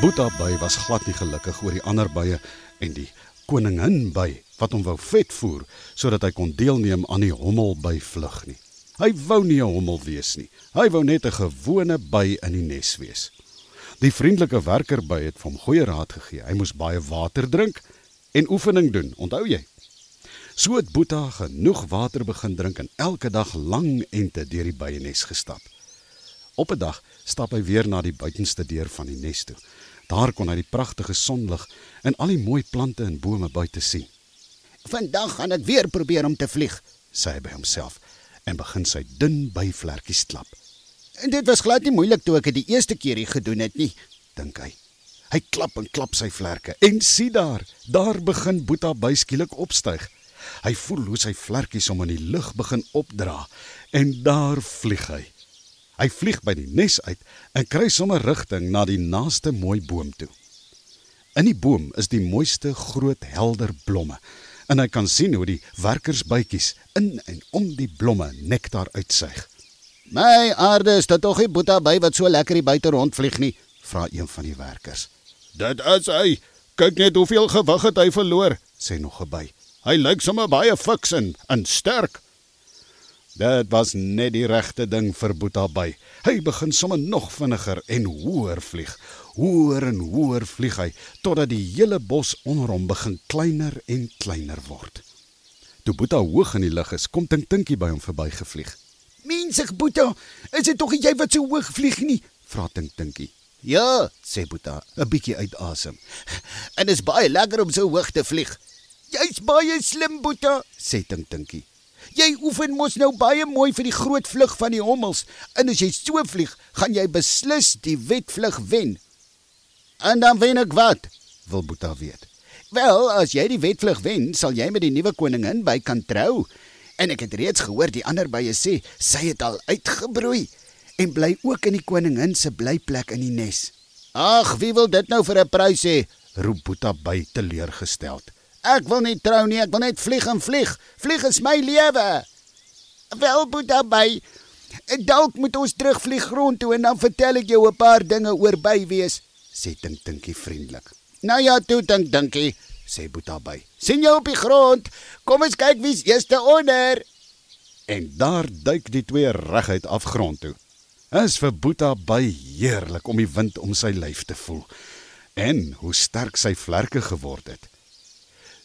Boeta by was glad nie gelukkig oor die ander bye en die koningin by wat hom wou vet voer sodat hy kon deelneem aan die hommel by vlug nie. Hy wou nie 'n hommel wees nie. Hy wou net 'n gewone by in die nes wees. Die vriendelike werker by het hom goeie raad gegee. Hy moes baie water drink en oefening doen, onthou jy? So het Boeta genoeg water begin drink en elke dag lang ente deur die byenes gestap. Op 'n dag stap hy weer na die buitenste deur van die nes toe. Daar kon hy die pragtige sonlig en al die mooi plante en bome buite sien. Vandag gaan ek weer probeer om te vlieg, sê hy by homself en begin sy dun byvlekkies klap. En dit was glad nie moeilik toe ek dit die eerste keer hier gedoen het nie, dink hy. Hy klap en klap sy vlerke en sien daar, daar begin Boeta by skielik opstyg. Hy voel hoe sy vlerkies hom in die lug begin opdra en daar vlieg hy. Hy vlieg by die nes uit en kry sommer rigting na die naaste mooi boom toe. In die boom is die mooiste groot helder blomme en hy kan sien hoe die werkersbytjies in en om die blomme nektar uitsuig. "My aarde, is dit tog nie Boeta by wat so lekker hier buite rondvlieg nie?" vra een van die werkers. "Dit is hy. Kyk net hoeveel gewig het hy verloor," sê nog 'n by. "Hy lyk sommer baie fiks en, en sterk." Dit was net die regte ding vir Boeta by. Hy begin sommer nog vinniger en hoër vlieg. Hoër en hoër vlieg hy totdat die hele bos onder hom begin kleiner en kleiner word. Toe Boeta hoog in die lug is, kom Tink Tinkie by hom verbygevlieg. "Mensig Boeta, is dit tog jy wat so hoog vlieg nie?" vra Tink Tinkie. "Ja," sê Boeta, 'n bietjie uit asem. "En is baie lekker om so hoog te vlieg." "Jy's baie slim, Boeta," sê Tink Tinkie. Jy oefen mos nou baie mooi vir die groot vlug van die hommels. En as jy so vlieg, gaan jy beslis die wetvlug wen. En dan wen ek wat? Wil Boeta weet. Wel, as jy die wetvlug wen, sal jy met die nuwe koningin by kan trou. En ek het reeds gehoor die ander bye sê sy het al uitgebroei en bly ook in die koningin se blyplek in die nes. Ag, wie wil dit nou vir 'n prys hê? roep Boeta by teleurgesteld. Ek wil nie trou nie, ek wil net vlieg en vlieg. Vlieg is my lewe. Wel, Boeta by. Dalk moet ons terugvlieg grond toe en dan vertel ek jou 'n paar dinge oor bywees, sê Tink Tinkie vriendelik. Nou ja, toe Tink Dinkie, sê Boeta by. sien jou op die grond. Kom ons kyk wie's eerste onder. En daar duik die twee reguit afgrond toe. Is vir Boeta by heerlik om die wind om sy lyf te voel en hoe sterk sy vlerke geword het.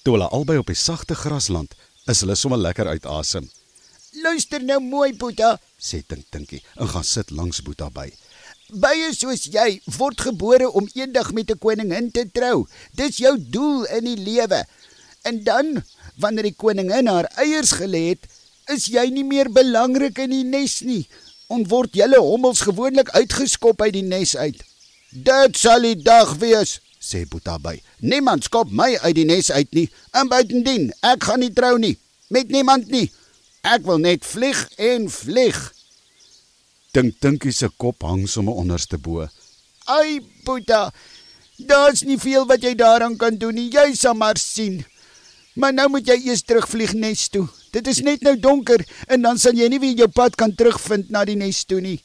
Toe hulle albei op die sagte grasland is hulle sommer lekker uit asem. Luister nou mooi, Boeta, sê Tink Tinkie en gaan sit langs Boeta by. Bye soos jy word gebore om eendag met 'n koningin te trou. Dis jou doel in die lewe. En dan, wanneer die koningin haar eiers gelê het, is jy nie meer belangrik in die nes nie. En word julle hommels gewoonlik uitgeskop uit die nes uit. Dit sal die dag wees, sê Boeta by. Niemand skop my uit die nes uit nie. En buitendien, ek gaan nie trou nie met niemand nie. Ek wil net vlieg en vlieg. Dink Dinkie se kop hang sommer onderste bo. Ai Boeta, daar's nie veel wat jy daaraan kan doen nie. Jy sal maar sien. Maar nou moet jy eers terugvlieg nes toe. Dit is net nou donker en dan sal jy nie weer jou pad kan terugvind na die nes toe nie.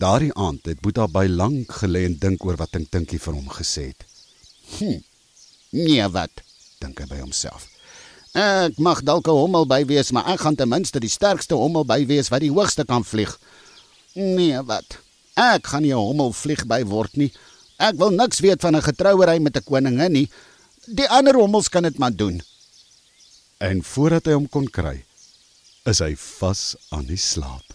Daardie aand het Boeta by lank gelê en dink oor wat Tink Tinkie vir hom gesê het. Hm. Nee, wat? dink hy by homself. Ek mag dalk 'n hommel by wees, maar ek gaan ten minste die sterkste hommel by wees wat die hoogste kan vlieg. Nee, wat? Ek gaan nie 'n hommel vlieg by word nie. Ek wil niks weet van 'n getrouery met 'n koningin nie. Die ander hommels kan dit maar doen. En voordat hy hom kon kry, is hy vas aan die slaap.